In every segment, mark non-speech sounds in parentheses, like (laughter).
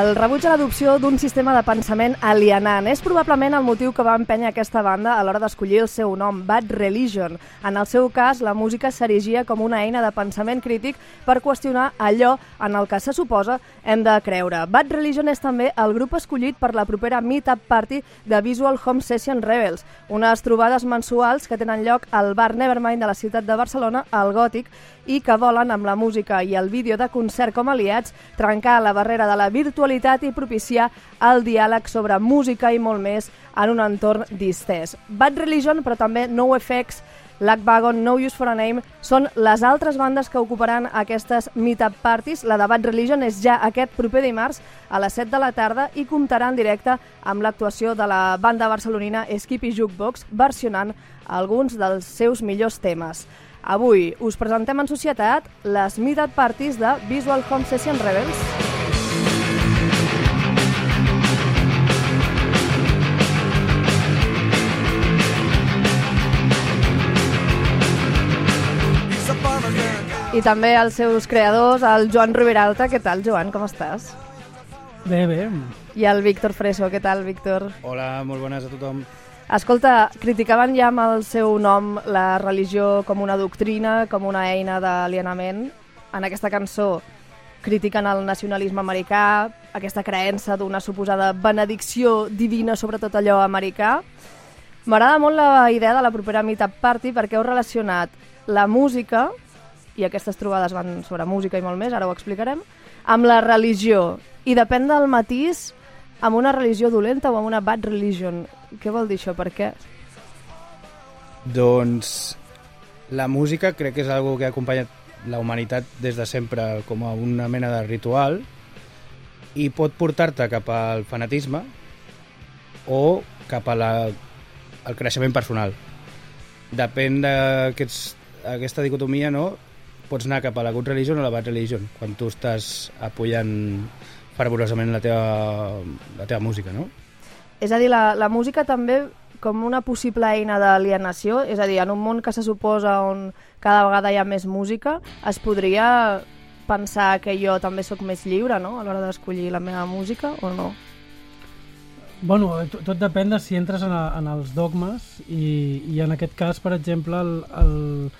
El rebuig a l'adopció d'un sistema de pensament alienant és probablement el motiu que va empènyer aquesta banda a l'hora d'escollir el seu nom, Bad Religion. En el seu cas, la música s'erigia com una eina de pensament crític per qüestionar allò en el que se suposa hem de creure. Bad Religion és també el grup escollit per la propera Meetup Party de Visual Home Session Rebels, unes trobades mensuals que tenen lloc al bar Nevermind de la ciutat de Barcelona, al Gòtic, i que volen, amb la música i el vídeo de concert com aliats, trencar la barrera de la virtualitat i propiciar el diàleg sobre música i molt més en un entorn distès. Bad Religion, però també NoFX, Lack Wagon, No Use for a Name, són les altres bandes que ocuparan aquestes meetup parties. La de Bad Religion és ja aquest proper dimarts a les 7 de la tarda i comptarà en directe amb l'actuació de la banda barcelonina Skippy Jukebox versionant alguns dels seus millors temes. Avui us presentem en societat les meetup parties de Visual Home Session Rebels. I també els seus creadors, el Joan Riberalta. Què tal, Joan? Com estàs? Bé, bé. I el Víctor Freso. Què tal, Víctor? Hola, molt bones a tothom. Escolta, criticaven ja amb el seu nom la religió com una doctrina, com una eina d'alienament. En aquesta cançó critiquen el nacionalisme americà, aquesta creença d'una suposada benedicció divina sobre tot allò americà. M'agrada molt la idea de la propera Meetup Party perquè heu relacionat la música, i aquestes trobades van sobre música i molt més, ara ho explicarem, amb la religió. I depèn del matís, amb una religió dolenta o amb una bad religion. Què vol dir això? Per què? Doncs la música crec que és algo que ha acompanyat la humanitat des de sempre com a una mena de ritual i pot portar-te cap al fanatisme o cap a la, al creixement personal. Depèn d'aquesta dicotomia, no? Pots anar cap a la good religion o la bad religion quan tu estàs apoyant fervorosament la teva, la teva música, no? És a dir, la, la música també com una possible eina d'alienació, és a dir, en un món que se suposa on cada vegada hi ha més música, es podria pensar que jo també sóc més lliure, no?, a l'hora d'escollir la meva música, o no? Bueno, tot, tot depèn de si entres en, a, en els dogmes i, i en aquest cas, per exemple, el, el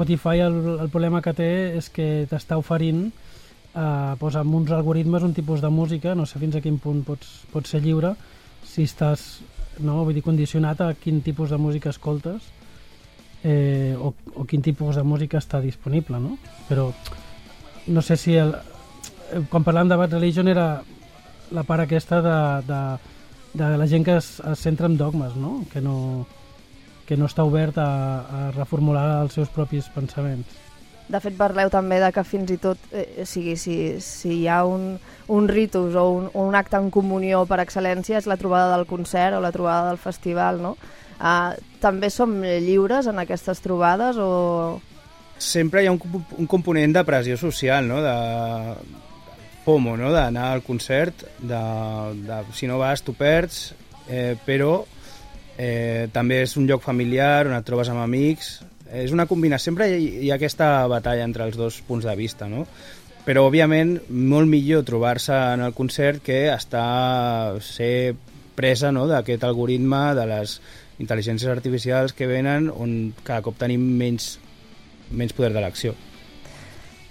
Spotify el, el problema que té és que t'està oferint eh, pues amb uns algoritmes un tipus de música, no sé fins a quin punt pots, pots ser lliure si estàs no, vull dir, condicionat a quin tipus de música escoltes eh, o, o quin tipus de música està disponible, no? Però no sé si el, eh, quan parlàvem de Bad Religion era la part aquesta de, de, de la gent que es, es centra en dogmes, no? Que no, que no està obert a, a reformular els seus propis pensaments. De fet, parleu també de que fins i tot, eh, sigui, si, si hi ha un, un ritus o un, un acte en comunió per excel·lència és la trobada del concert o la trobada del festival, no? Uh, també som lliures en aquestes trobades o... Sempre hi ha un, un component de pressió social, no? De FOMO, no? D'anar al concert, de, de, si no vas tu perds, eh, però eh, també és un lloc familiar on et trobes amb amics, és una combinació, sempre hi, hi ha aquesta batalla entre els dos punts de vista, no? Però, òbviament, molt millor trobar-se en el concert que estar, ser presa no, d'aquest algoritme, de les intel·ligències artificials que venen, on cada cop tenim menys, menys poder de l'acció.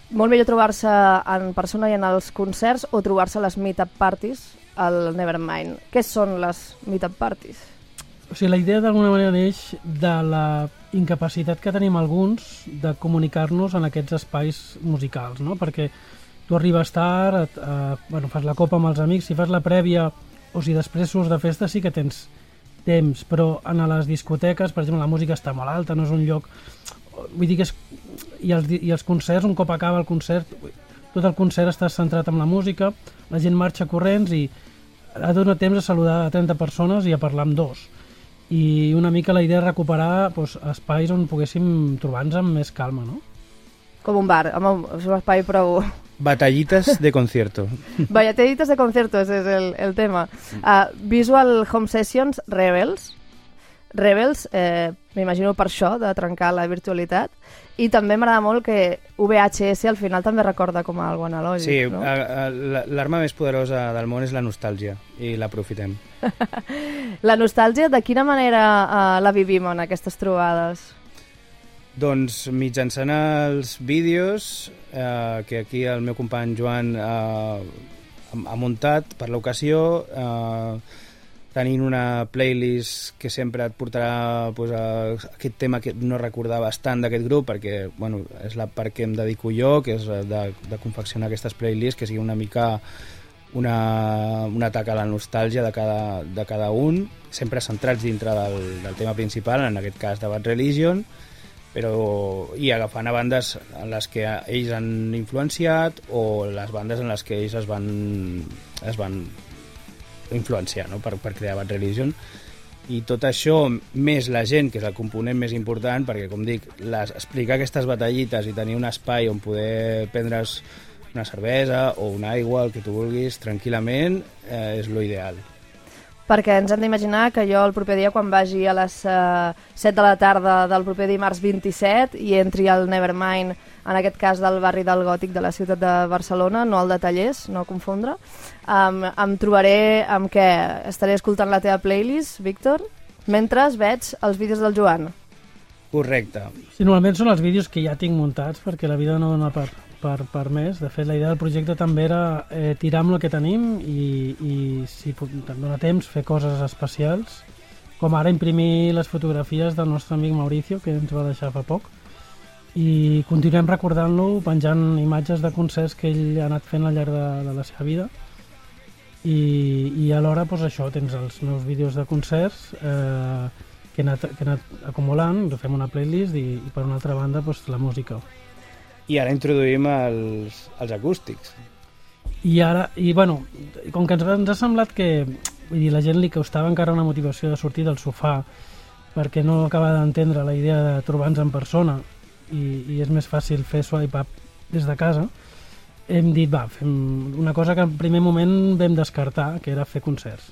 Molt millor trobar-se en persona i en els concerts o trobar-se a les meetup parties al Nevermind. Què són les meetup parties? O sigui, la idea d'alguna manera neix de la incapacitat que tenim alguns de comunicar-nos en aquests espais musicals, no? Perquè tu arribes tard, et, eh, bueno, fas la copa amb els amics, si fas la prèvia o si després surts de festa sí que tens temps, però en les discoteques, per exemple, la música està molt alta, no és un lloc... Vull dir que és... I els, i els concerts, un cop acaba el concert, tot el concert està centrat en la música, la gent marxa corrents i ha donat temps a saludar a 30 persones i a parlar amb dos i una mica la idea és recuperar doncs, espais on poguéssim trobar-nos amb més calma, no? Com un bar, amb un, espai prou... Batallites de concierto. Batallites de concierto, ese és el, el tema. Uh, Visual Home Sessions Rebels. Rebels, eh, m'imagino per això, de trencar la virtualitat, i també m'agrada molt que VHS al final també recorda com a algo analògic, Sí, no? a- la- l'arma més poderosa del món és la nostàlgia, i l'aprofitem. (laughs) La nostàlgia, de quina manera eh, la vivim en aquestes trobades? Doncs mitjançant els vídeos eh, que aquí el meu company Joan eh, ha muntat per l'ocasió, eh, tenint una playlist que sempre et portarà pues, a aquest tema que no recordaves tant d'aquest grup, perquè bueno, és la part que em dedico jo, que és eh, de, de confeccionar aquestes playlists, que sigui una mica una, un atac a la nostàlgia de cada, de cada un, sempre centrats dintre del, del tema principal, en aquest cas de Bad Religion, però i agafant a bandes en les que ells han influenciat o les bandes en les que ells es van, es van influenciar no? per, per crear Bad Religion i tot això, més la gent, que és el component més important, perquè, com dic, les, explicar aquestes batallites i tenir un espai on poder prendre's una cervesa o una aigua, el que tu vulguis, tranquil·lament, eh, és lo ideal. Perquè ens hem d'imaginar que jo el proper dia, quan vagi a les uh, 7 de la tarda del proper dimarts 27 i entri al Nevermind, en aquest cas del barri del Gòtic de la ciutat de Barcelona, no el de Tallers, no confondre, um, em trobaré amb què estaré escoltant la teva playlist, Víctor, mentre veig els vídeos del Joan. Correcte. Sí, normalment són els vídeos que ja tinc muntats perquè la vida no dona per, per, per més. De fet, la idea del projecte també era eh, tirar amb el que tenim i, i si em dona temps, fer coses especials, com ara imprimir les fotografies del nostre amic Mauricio, que ens va deixar fa poc, i continuem recordant-lo penjant imatges de concerts que ell ha anat fent al llarg de, de la seva vida i, i alhora doncs, això, tens els meus vídeos de concerts eh, que he anat, que he anat acumulant, fem una playlist i, i per una altra banda doncs, la música. I ara introduïm els, els acústics. I ara, i bueno, com que ens, ens ha semblat que vull dir, la gent li costava encara una motivació de sortir del sofà perquè no acaba d'entendre la idea de trobar-nos en persona i, i és més fàcil fer swipe up des de casa, hem dit, va, fem una cosa que en primer moment vam descartar, que era fer concerts.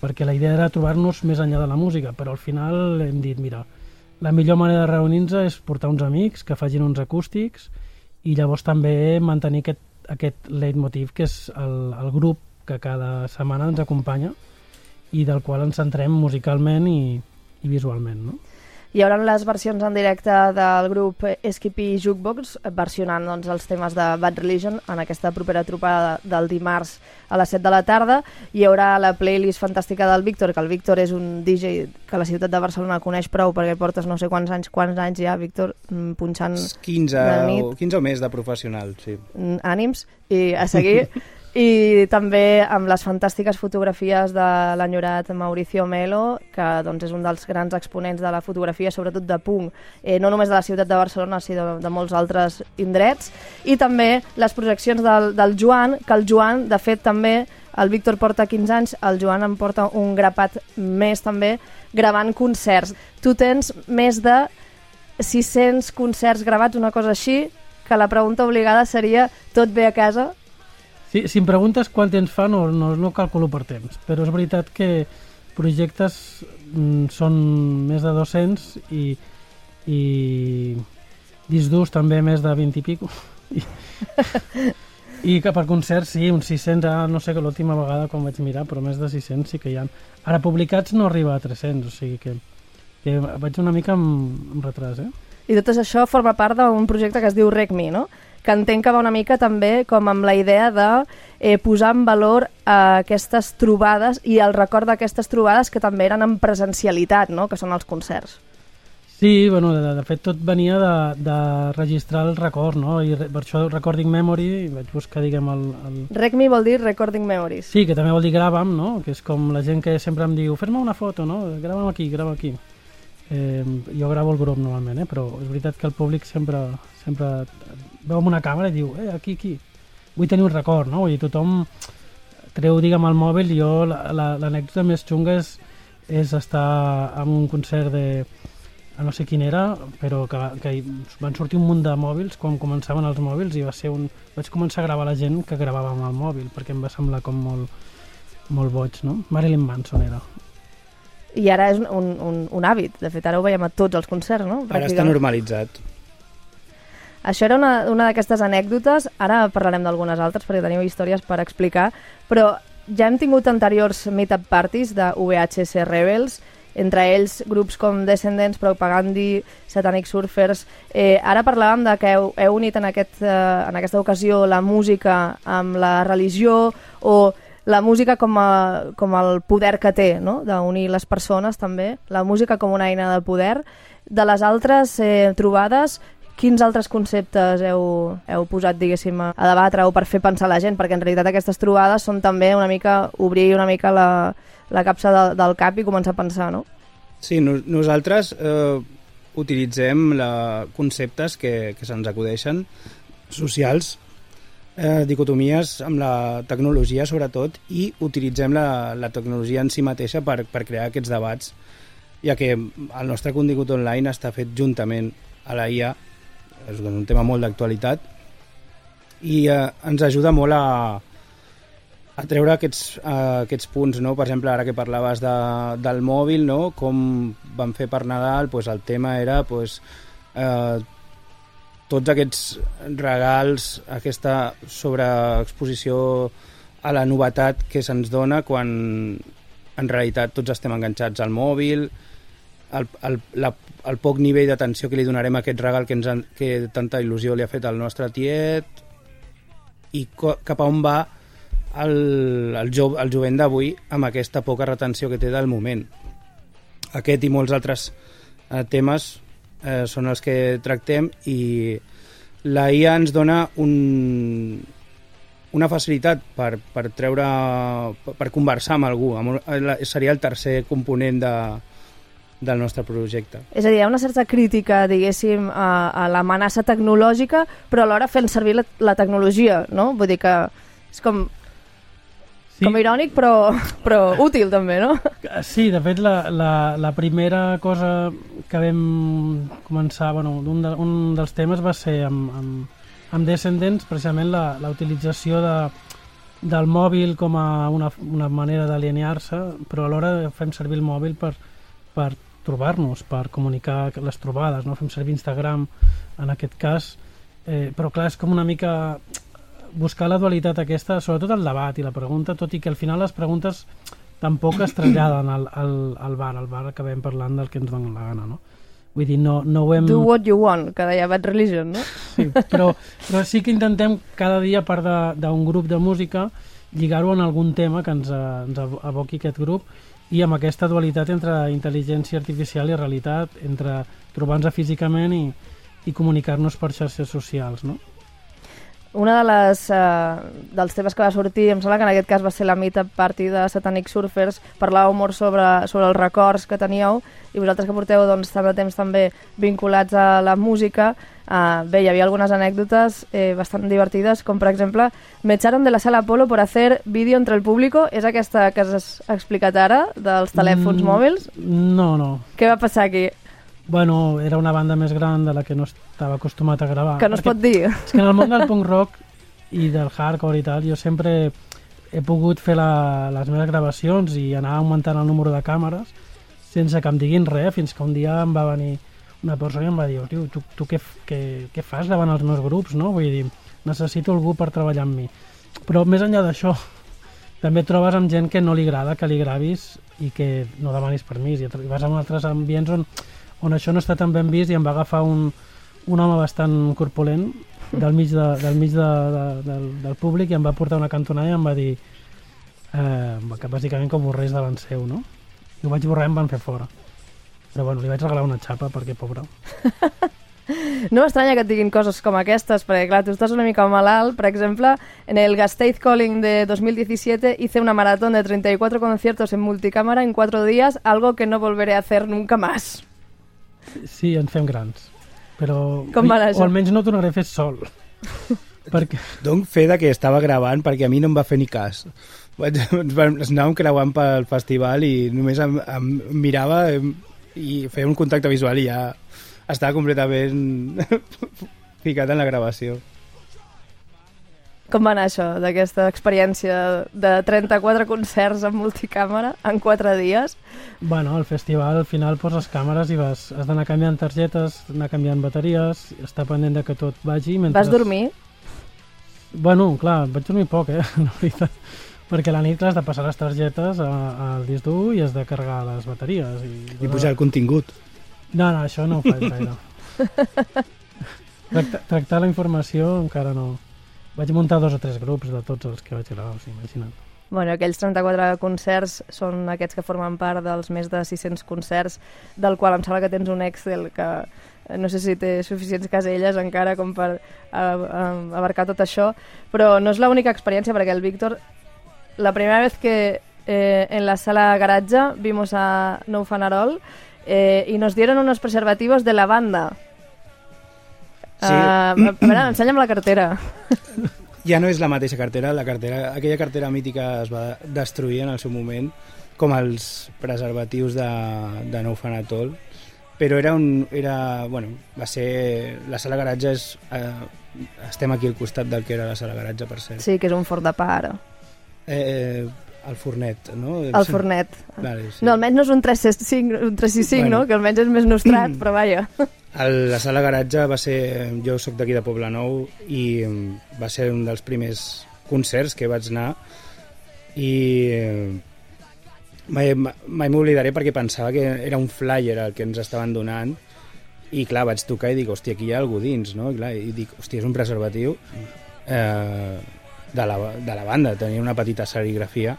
Perquè la idea era trobar-nos més enllà de la música, però al final hem dit, mira, la millor manera de reunir-nos és portar uns amics que facin uns acústics i llavors també mantenir aquest, aquest leitmotiv que és el, el grup que cada setmana ens acompanya i del qual ens centrem musicalment i, i visualment, no? Hi haurà les versions en directe del grup Skippy Jukebox versionant doncs, els temes de Bad Religion en aquesta propera trobada del dimarts a les 7 de la tarda. Hi haurà la playlist fantàstica del Víctor, que el Víctor és un DJ que la ciutat de Barcelona coneix prou perquè portes no sé quants anys, quants anys ja, Víctor, mm, punxant 15 de nit. o, 15 o més de professional, sí. mm, ànims i a seguir. (laughs) I també amb les fantàstiques fotografies de l'enyorat Mauricio Melo, que doncs, és un dels grans exponents de la fotografia, sobretot de punk, eh, no només de la ciutat de Barcelona, sinó de, de molts altres indrets. I també les projeccions del, del Joan, que el Joan, de fet, també el Víctor porta 15 anys, el Joan em porta un grapat més també, gravant concerts. Tu tens més de 600 concerts gravats, una cosa així, que la pregunta obligada seria tot bé a casa? Si, si em preguntes quant temps fa, no, no, no calculo per temps, però és veritat que projectes mm, són més de 200 i, i discs durs també més de 20 i pico. (laughs) I, i que per concerts sí, uns 600, ara no sé que l'última vegada quan vaig mirar, però més de 600 sí que hi ha. Ara publicats no arriba a 300, o sigui que, que vaig una mica amb, amb retras, eh? I tot això forma part d'un projecte que es diu RecMe, no? que entenc que va una mica també com amb la idea de eh, posar en valor eh, aquestes trobades i el record d'aquestes trobades que també eren en presencialitat, no? que són els concerts. Sí, bueno, de, de fet tot venia de, de registrar el record, no? I re, per això Recording Memory vaig buscar, diguem, el, el... RecMe vol dir Recording Memories. Sí, que també vol dir grava'm, no? Que és com la gent que sempre em diu fes-me una foto, no? Grava'm aquí, grava aquí. Eh, jo gravo el grup normalment, eh? però és veritat que el públic sempre, sempre veu amb una càmera i diu, eh, aquí, aquí. Vull tenir un record, no? Vull dir, tothom treu, diguem, el mòbil i jo l'anècdota la, més xunga és, és estar en un concert de no sé quin era, però que, que van sortir un munt de mòbils quan començaven els mòbils i va ser un... vaig començar a gravar la gent que gravava amb el mòbil perquè em va semblar com molt, molt boig, no? Marilyn Manson era. I ara és un, un, un hàbit. De fet, ara ho veiem a tots els concerts, no? Ara està normalitzat. Això era una, una d'aquestes anècdotes, ara parlarem d'algunes altres perquè teniu històries per explicar, però ja hem tingut anteriors meetup parties de VHS Rebels, entre ells grups com Descendants, Propagandi, Satanic Surfers. Eh, ara parlàvem de que heu, heu unit en, aquest, eh, en aquesta ocasió la música amb la religió o la música com, a, com el poder que té, no? d'unir les persones també, la música com una eina de poder. De les altres eh, trobades, quins altres conceptes heu, heu posat, diguéssim, a, debatre o per fer pensar la gent? Perquè en realitat aquestes trobades són també una mica obrir una mica la, la capsa de, del cap i començar a pensar, no? Sí, no, nosaltres eh, utilitzem la, conceptes que, que se'ns acudeixen socials eh, dicotomies amb la tecnologia sobretot i utilitzem la, la tecnologia en si mateixa per, per crear aquests debats ja que el nostre contingut online està fet juntament a la IA és un tema molt d'actualitat i eh, ens ajuda molt a, a treure aquests, uh, aquests punts, no? per exemple, ara que parlaves de, del mòbil, no? com van fer per Nadal, pues, el tema era pues, uh, tots aquests regals, aquesta sobreexposició a la novetat que se'ns dona quan en realitat tots estem enganxats al mòbil, el, el, la, el poc nivell d'atenció que li donarem a aquest regal que, ens han, que tanta il·lusió li ha fet al nostre tiet i cap a on va el, el, jo, el jovent d'avui amb aquesta poca retenció que té del moment. Aquest i molts altres eh, temes eh, són els que tractem i la IA ens dona un, una facilitat per, per treure per conversar amb algú amb, seria el tercer component de, del nostre projecte. És a dir, hi ha una certa crítica, diguéssim, a, a l'amenaça tecnològica, però alhora fent servir la, la tecnologia, no? Vull dir que és com Sí. Com irònic, però, però útil també, no? Sí, de fet, la, la, la primera cosa que vam començar, bueno, un, de, un dels temes va ser amb, amb, amb Descendents, precisament la, la utilització de, del mòbil com a una, una manera d'alienar-se, però alhora fem servir el mòbil per, per trobar-nos, per comunicar les trobades, no? fem servir Instagram en aquest cas, eh, però clar, és com una mica buscar la dualitat aquesta, sobretot el debat i la pregunta, tot i que al final les preguntes tampoc es traslladen al, al, al bar, al bar acabem parlant del que ens dona la gana, no? Vull dir, no, no ho hem... Do what you want, que deia Bad Religion, no? Sí, però, però sí que intentem cada dia, a part d'un grup de música, lligar-ho en algun tema que ens, ens aboqui aquest grup i amb aquesta dualitat entre intel·ligència artificial i realitat, entre trobar-nos físicament i, i comunicar-nos per xarxes socials, no? Una de les, eh, dels temes que va sortir, em sembla que en aquest cas va ser la meetup party de Satanic Surfers, parlàveu molt sobre, sobre els records que teníeu i vosaltres que porteu doncs, tant de temps també vinculats a la música, eh, bé, hi havia algunes anècdotes eh, bastant divertides, com per exemple, me echaron de la sala Apolo por hacer vídeo entre el público, és aquesta que has explicat ara, dels telèfons mm, mòbils? No, no. Què va passar aquí? Bueno, era una banda més gran de la que no estava acostumat a gravar. Que no es pot dir. És que en el món del punk rock i del hardcore i tal, jo sempre he pogut fer la, les meves gravacions i anar augmentant el número de càmeres sense que em diguin res, fins que un dia em va venir una persona i em va dir tu, tu, tu què, què, què fas davant els meus grups, no? Vull dir, necessito algú per treballar amb mi. Però més enllà d'això, (laughs) també trobes amb gent que no li agrada que li gravis i que no demanis permís i vas a altres ambients on on això no està tan ben vist i em va agafar un, un home bastant corpulent del mig, de, del, mig de, de, del, del públic i em va portar una cantonada i em va dir eh, que bàsicament com borrés davant seu, no? I ho vaig borrar i em van fer fora. Però bueno, li vaig regalar una xapa perquè, pobre. (laughs) No m'estranya que et diguin coses com aquestes, perquè clar, tu estàs una mica malalt. Per exemple, en el Gasteiz Calling de 2017 hice una maratón de 34 conciertos en multicámara en 4 días, algo que no volveré a hacer nunca más. Sí, ens fem grans. Però... Com va O almenys no tornaré a fer sol. (laughs) perquè... Donc fe de que estava gravant perquè a mi no em va fer ni cas. (laughs) Ens anàvem creuant pel festival i només em, em mirava i feia un contacte visual i ja estava completament (laughs) ficat en la gravació. Com va anar això, d'aquesta experiència de 34 concerts amb multicàmera en 4 dies? Bueno, al festival al final poses càmeres i vas, has d'anar canviant targetes, anar canviant bateries, estar pendent de que tot vagi. Mentre... Vas dormir? Bueno, clar, vaig dormir poc, eh, (laughs) la veritat. Perquè a la nit has de passar les targetes al disc dur i has de carregar les bateries. I, I pujar el contingut. No, no, això no ho faig (laughs) gaire. Tractar, tractar la informació encara no. Vaig muntar dos o tres grups de tots els que vaig gravar, o sigui, imagina't. Bueno, aquells 34 concerts són aquests que formen part dels més de 600 concerts, del qual em sembla que tens un Excel que eh, no sé si té suficients caselles encara com per uh, uh, abarcar tot això, però no és l'única experiència perquè el Víctor, la primera vez que eh, en la sala garatge vimos a No Fanarol eh, y nos dieron unos preservativos de la banda. Sí. Uh, a veure, ensenya'm la cartera. (laughs) Ja no és la mateixa cartera, la cartera, aquella cartera mítica es va destruir en el seu moment, com els preservatius de, de Nou Fanatol, però era un... Era, bueno, va ser... La sala garatge és... Eh, estem aquí al costat del que era la sala garatge, per cert. Sí, que és un forn de pa ara. Eh, el fornet, no? El fornet. Vale, sí. No, almenys no és un 365, un 365 Bueno. no? que almenys és més nostrat, (clears throat) però vaja. El, la sala garatge va ser... Jo sóc d'aquí de Poblenou i mm, va ser un dels primers concerts que vaig anar i eh, mai, mai m'oblidaré perquè pensava que era un flyer el que ens estaven donant i clar, vaig tocar i dic, hòstia, aquí hi ha algú dins, no? I, clar, i dic, hòstia, és un preservatiu eh, de, la, de la banda, tenia una petita serigrafia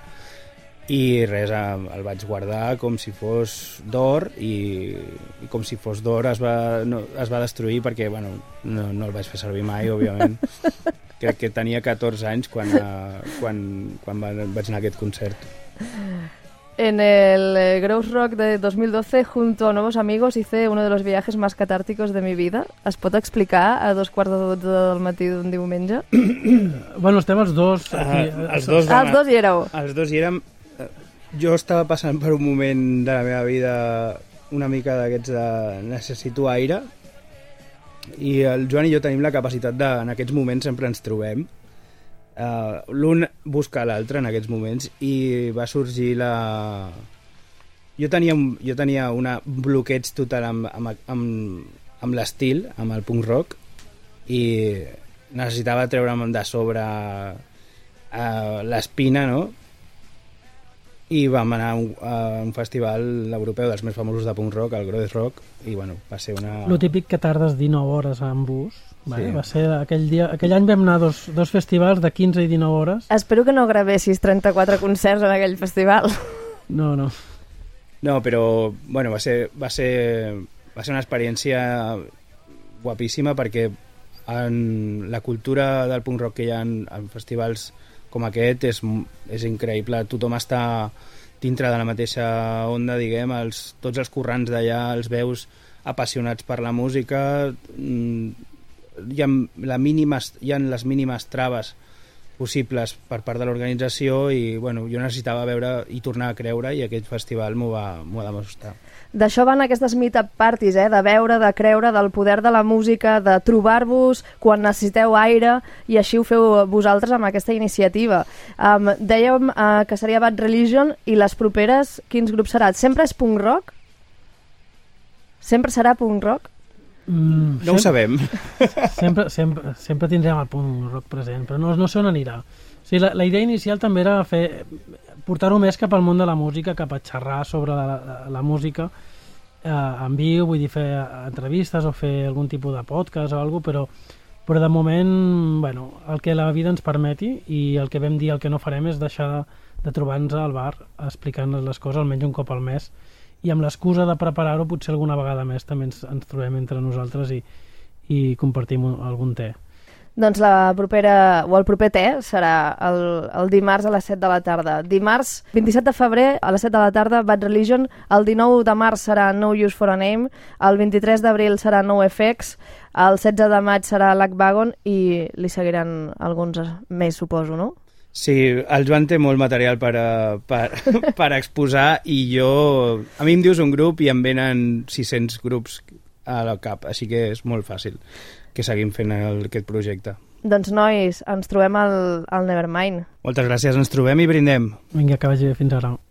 i res, el vaig guardar com si fos d'or i, i com si fos d'or es, va, no, es va destruir perquè bueno, no, no el vaig fer servir mai, òbviament. (laughs) Crec que tenia 14 anys quan, eh, quan, quan va, vaig anar a aquest concert. En el eh, Gross Rock de 2012, junto a nuevos amigos, hice uno de los viajes más catárticos de mi vida. Es pot explicar a dos quarts de dotze del matí d'un diumenge? (coughs) Bueno, estem els dos aquí. Ah, els dos Ah, els dos hi éreu. Els dos hi érem... Jo estava passant per un moment de la meva vida una mica d'aquests de necessito aire i el Joan i jo tenim la capacitat de, en aquests moments sempre ens trobem uh, l'un busca l'altre en aquests moments i va sorgir la... Jo tenia, un, jo tenia una un bloqueig total amb, amb, amb, amb l'estil, amb el punk rock i necessitava treure'm de sobre uh, l'espina, no? I vam anar a un, a un festival europeu dels més famosos de punk rock, el Grodes Rock, i bueno, va ser una... Lo típic que tardes 19 hores en bus. Vale? Sí. Va ser aquell, dia, aquell any vam anar a dos, dos festivals de 15 i 19 hores. Espero que no gravessis 34 concerts en aquell festival. No, no. No, però bueno, va, ser, va, ser, va ser una experiència guapíssima perquè en la cultura del punk rock que hi ha en, en festivals com aquest és, és increïble. Tothom està dintre de la mateixa onda, diguem, els, tots els corrents d'allà els veus apassionats per la música, mm, hi ha, la mínima, hi ha les mínimes traves possibles per part de l'organització i bueno, jo necessitava veure i tornar a creure i aquest festival m'ho va, va demostrar. D'això van aquestes meetup parties, eh? de veure, de creure, del poder de la música, de trobar-vos quan necessiteu aire, i així ho feu vosaltres amb aquesta iniciativa. Um, dèiem uh, que seria Bad Religion, i les properes, quins grups serà? Sempre és punk rock? Sempre serà punk rock? Mm, No ho sabem. (laughs) sempre, sempre, sempre tindrem el punt rock present, però no, no sé on anirà. O sigui, la, la idea inicial també era fer portar-ho més cap al món de la música, cap a xerrar sobre la, la, la música eh, en viu, vull dir, fer entrevistes o fer algun tipus de podcast o alguna però, però de moment, bueno, el que la vida ens permeti i el que vam dir, el que no farem és deixar de, de trobar-nos al bar explicant-nos les coses almenys un cop al mes i amb l'excusa de preparar-ho potser alguna vegada més també ens, ens trobem entre nosaltres i, i compartim un, algun té. Doncs la propera, o el proper te serà el, el dimarts a les 7 de la tarda. Dimarts 27 de febrer a les 7 de la tarda Bad Religion, el 19 de març serà No Use for a Name, el 23 d'abril serà No FX, el 16 de maig serà Lac Wagon i li seguiran alguns més, suposo, no? Sí, el Joan té molt material per, eh, per, (laughs) per exposar i jo... A mi em dius un grup i em venen 600 grups a la cap, així que és molt fàcil que seguim fent el, aquest projecte. Doncs, nois, ens trobem al, al Nevermind. Moltes gràcies, ens trobem i brindem. Vinga, que vagi bé, fins ara.